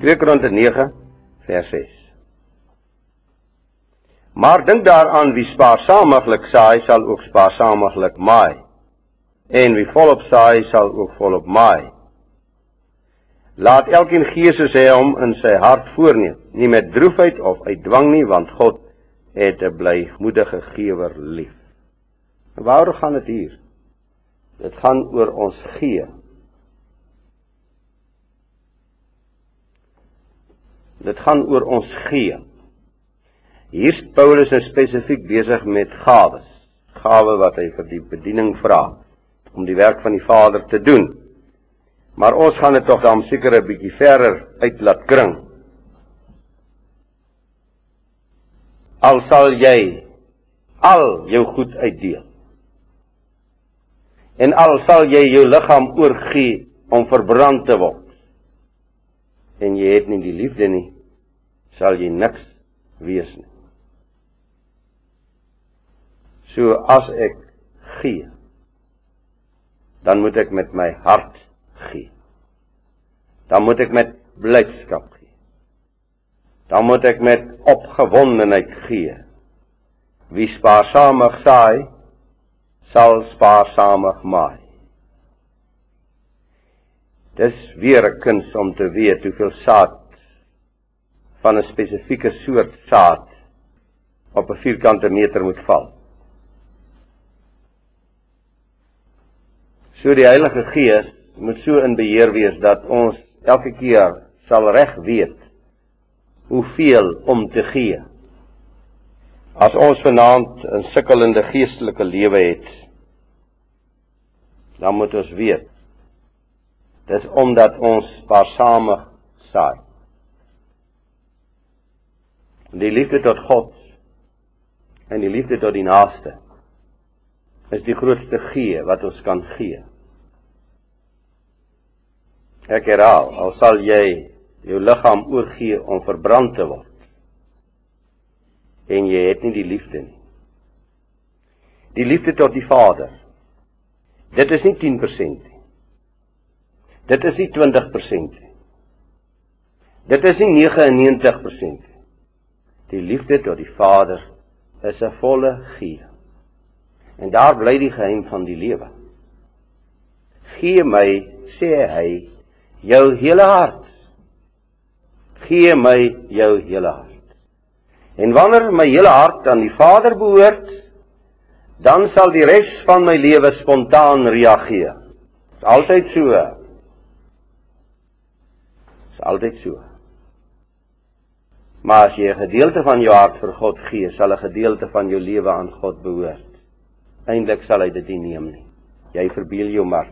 2 Korinte 9 vers 6. Maar dink daaraan wie spaarsamiglik saai sal ook spaarsamiglik maai. En wie volop saai sal ook volop maai. Laat elkeen gee soos hy hom in sy hart voorneem, nie met droefheid of uit dwang nie, want God het 'n blymoedige gewer lief. Waaroor gaan dit hier? Dit gaan oor ons gee. Dit gaan oor ons gee. Hier's Paulus nou spesifiek besig met gawes. Gawe wat hy vir die bediening vra om die werk van die Vader te doen. Maar ons gaan dit tog dan seker 'n bietjie verder uit laat kring. Al sal jy al jou goed uitdeel. En al sal jy jou liggaam oorgee om verbrand te word. En jy het nie die liefde nie, sal jy niks wees nie. So as ek gee, dan moet ek met my hart gee. Dan moet ek met blydskap gee. Dan moet ek met opgewondenheid gee. Wie spaarsamig saai, sal spaarsamig maai. Dis weer 'n kuns om te weet hoeveel saad van 'n spesifieke soort saad op 'n vierkante meter moet val. So die Heilige Gees moet so in beheer wees dat ons elke keer sal reg weet hoeveel om te gee. As ons vanaand 'n sukkelende geestelike lewe het, dan moet ons weet dis omdat ons spaarsamig saai. Die liefde tot God en die liefde tot die naaste is die grootste gee wat ons kan gee. Ek herhaal, al sal jy jou liggaam oorgee om verbrand te word en jy het nie die liefde nie. Die liefde tot die Vader. Dit is nie 10% nie. Dit is nie 20% nie. Dit is nie 99% nie. Die liefde tot die Vader is 'n volle gee. En daar bly die geheim van die lewe. Gee my, sê hy, jou hele hart. Gee my jou hele hart. En wanneer my hele hart aan die Vader behoort, dan sal die res van my lewe spontaan reageer. Dit is altyd so. Dit is altyd so. Maar as jy 'n gedeelte van jou hart vir God gee, sal 'n gedeelte van jou lewe aan God behoort. Eindelik sal hy dit nie neem nie. Jy verbeel jou maar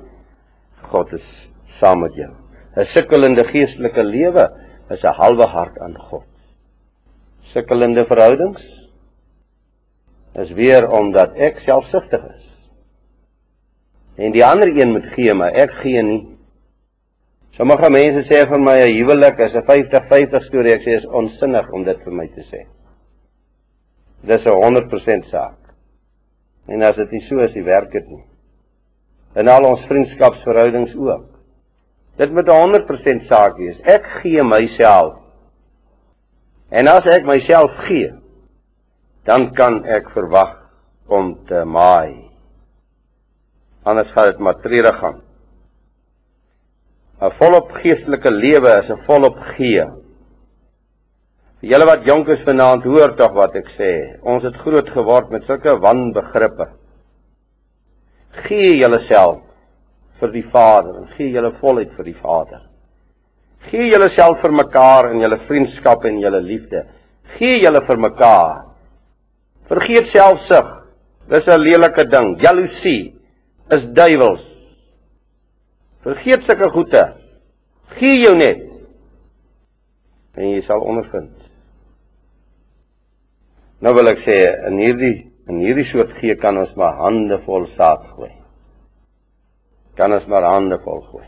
God is saam met jou. 'n sukkelende geestelike lewe is 'n halwe hart aan God. Sukkelende verhoudings is weer omdat ek selfsugtig is. En die ander een moet gee, maar ek gee nie. Sommige mense sê vir my 'n huwelik is 'n 50-50 storie. Ek sê is onsinnig om dit vir my te sê. Dis 'n 100% saak. En as dit nie so is, werk dit nie. In al ons vriendskapsverhoudings ook. Dit moet 'n 100% saak wees. Ek gee myself. En as ek myself gee, dan kan ek verwag om te maai. Anders gaan dit maar treurig gaan. 'n Volop geestelike lewe is 'n volop gee. Vir julle wat jonk is vanaand, hoor tog wat ek sê. Ons het groot geword met sulke wanbegrippe. Gee julleself vir die Vader en gee julle voluit vir die Vader. Gee julleself vir mekaar in julle vriendskap en julle liefde. Gee julle vir mekaar. Vergeet selfsug. Dis 'n lelike ding. Jaloesie is duiwels. Vergeet sulke goeie. Gee jou net en jy sal ondervind. Nou wil ek sê in hierdie in hierdie soort gee kan ons maar hande vol saad gooi kan ons maar hande vol gooi.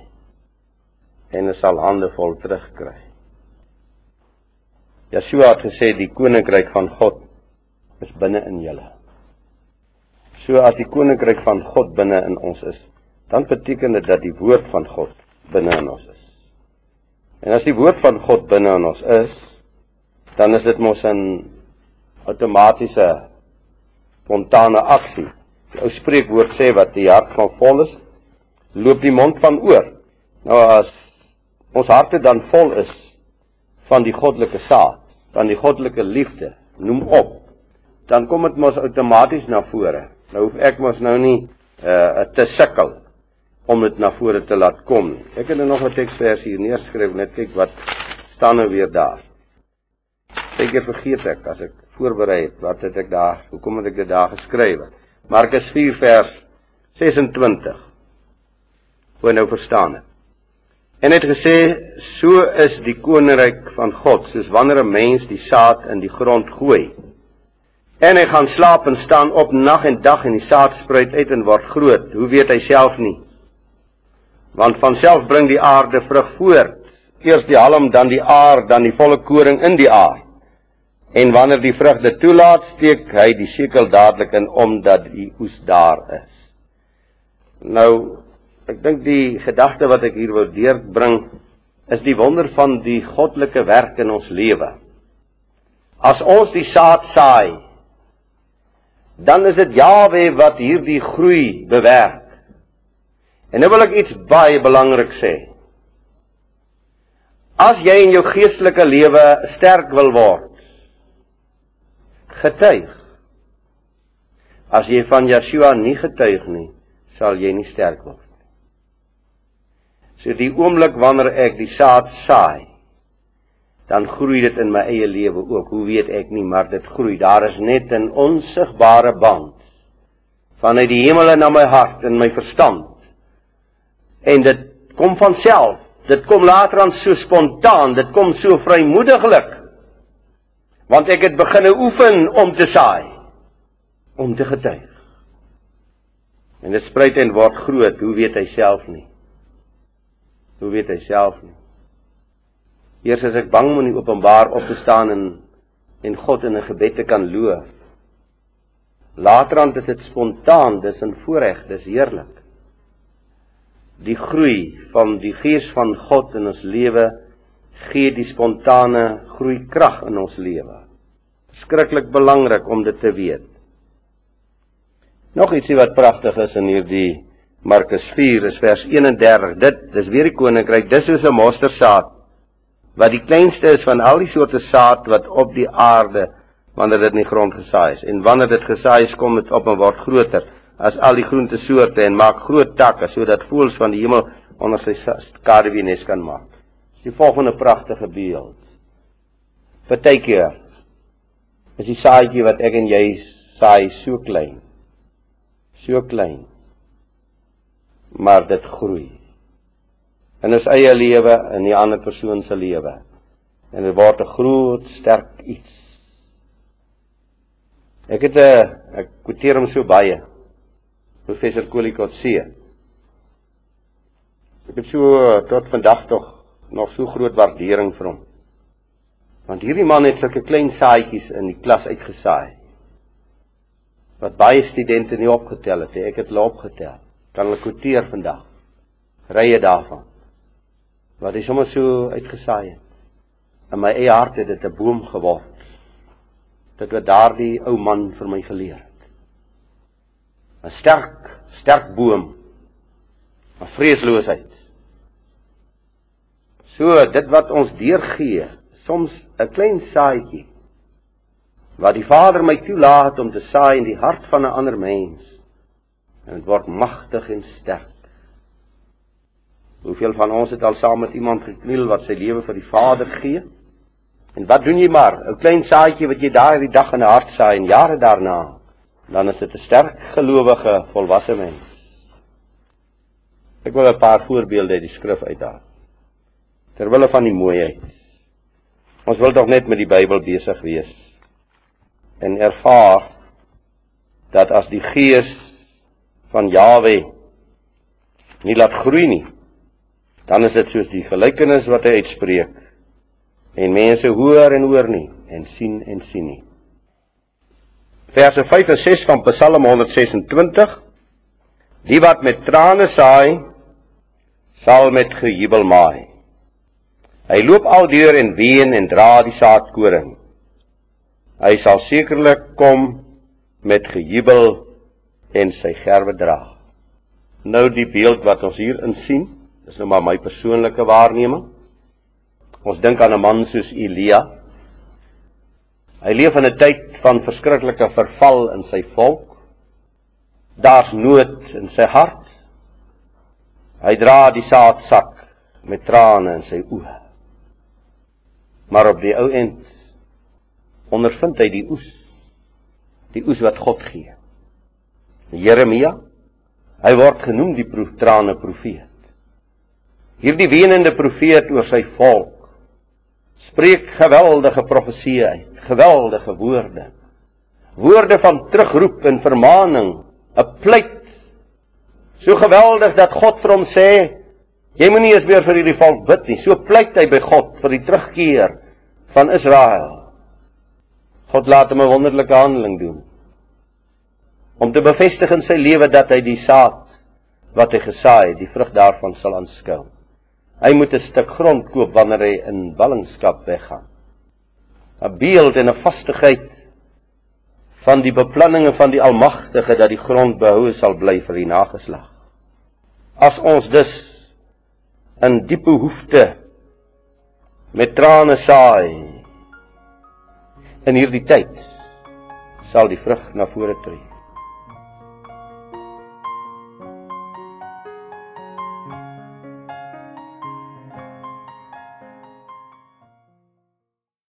En ons sal hande vol terugkry. Yeshua het gesê die koninkryk van God is binne in julle. So as die koninkryk van God binne in ons is, dan beteken dit dat die woord van God binne in ons is. En as die woord van God binne in ons is, dan is dit mos 'n outomatiese spontane aksie. Die ou spreekwoord sê wat die hart van vol is, loop die mond van oor. Nou as ons harte dan vol is van die goddelike saad, van die goddelike liefde, noem op, dan kom dit mos outomaties na vore. Nou hoef ek mos nou nie uh te sukkel om dit na vore te laat kom. Ek het nou nog 'n teksvers hier neergeskryf, net kyk wat staan nou weer daar. Seker vergeet ek as ek voorberei het, wat het ek daar, hoekom het ek dit daar geskryf? Markus 4 vers 26. Hoe nou verstaan het. En het gesê so is die koninkryk van God soos wanneer 'n mens die saad in die grond gooi. En hy gaan slaap en staan op nag en dag en die saad spruit uit en word groot. Hoe weet hy self nie? Want van self bring die aarde vrug voort. Eers die halm, dan die aar, dan die volle koring in die aar. En wanneer die vrugte toelaat, steek hy die sekel dadelik in omdat die oes daar is. Nou, ek dink die gedagte wat ek hier wou deurbring is die wonder van die goddelike werk in ons lewe. As ons die saad saai, dan is dit Jawe wat hierdie groei bewerk. En nou wil ek iets baie belangrik sê. As jy in jou geestelike lewe sterk wil word, getuig. As jy van Yeshua nie getuig nie, sal jy nie sterk word nie. So die oomblik wanneer ek die saad saai, dan groei dit in my eie lewe ook. Hoe weet ek nie, maar dit groei. Daar is net 'n onsigbare band vanuit die hemel na my hart en my verstand. En dit kom van self. Dit kom later aan so spontaan, dit kom so vrymoediglik. Want ek het begine oefen om te saai. Om te getuig. En dit spruit en word groot. Hoe weet hy self nie? Hoe weet hy self nie? Eers as ek bang om in die openbaar op te staan en en God in 'n gebed te kan loof. Laterand is dit spontaan. Dis 'n voorreg. Dis heerlik die groei van die gees van God in ons lewe gee die spontane groei krag in ons lewe. Skrikkelik belangrik om dit te weet. Nog ietsie wat pragtig is in hierdie Markus 4 is vers 31. Dit dis weer die koninkryk. Dis soos 'n mosterdsaad wat die kleinste is van al die soorte saad wat op die aarde wanneer dit in die grond gesaai is. En wanneer dit gesaai is, kom dit op en word groter as al die groente soorte en maak groot takke sodat voëls van die hemel onder sy skaduwee nes kan maak. Dis die volgende pragtige beeld. Partykeer is die saadjie wat ek en jy saai so klein. So klein. Maar dit groei. In ons eie lewe en die ander persoon se lewe. En dit word 'n groot, sterk iets. Ek het 'n ek kwoteer hom so baie. Professor Kolikotse. Ek het so tot vandag tog nog so groot waardering vir hom. Want hierdie man het sulke klein saadjies in die klas uitgesaai. Wat baie studente nie opgetel het, ek het hulle opgetel. Kan hulle kwoteer vandag. Rye daarvan. Wat hy sommer so uitgesaai het. In my eie hart het dit 'n boom geword. Dit wat daardie ou man vir my geleer het. 'n Sterk, sterk boom. 'n Vreesloosheid. So dit wat ons deurgee, soms 'n klein saadjie wat die Vader my toelaat om te saai in die hart van 'n ander mens en dit word magtig en sterk. Hoeveel van ons het al saam met iemand gekniel wat sy lewe vir die Vader gee? En wat doen jy maar? 'n Klein saadjie wat jy daai dag in 'n hart saai en jare daarna, dan is dit 'n sterk gelowige volwasse mens. Ek wil 'n paar voorbeelde uit die skrif uithaal ter wille van die mooiheid. Ons wil tog net met die Bybel besig wees en ervaar dat as die gees van Jawe nie laat groei nie, dan is dit soos die gelykenis wat hy uitspreek en mense hoor en hoor nie en sien en sien nie. Verse 5 en 6 van Psalm 126 Die wat met trane saai sal met gejubel maai. Hy loop aldeur en ween en dra die saadkoring. Hy sal sekerlik kom met gejubel en sy gerwe dra. Nou die beeld wat ons hier insien, is nou maar my persoonlike waarneming. Ons dink aan 'n man soos Elia. Hy leef in 'n tyd van verskriklike verval in sy volk. Daar's nood in sy hart. Hy dra die saadsak met trane in sy oë. Maar op die ou end ondervind hy die oes. Die oes wat God gee. Jeremia, hy word genoem die proef trane profeet. Hierdie wenende profeet oor sy volk spreek geweldige profeseë uit, geweldige woorde. Woorde van terugroep en vermaaning, 'n pleit so geweldig dat God vir hom sê Jy moenie eens weer vir hierdie volk bid nie. So pleit hy by God vir die terugkeer van Israel. God laat hom 'n wonderlike handeling doen. Om te bevestig in sy lewe dat hy die saad wat hy gesaai het, die vrug daarvan sal aanskou. Hy moet 'n stuk grond koop wanneer hy in ballingskap weggaan. 'n Beeld en 'n vastigheid van die beplanninge van die Almagtige dat die grond behou sal bly vir die nageslag. As ons dus in diepe behoefte met trane saai in hierdie tyd sal die vrug na vore tree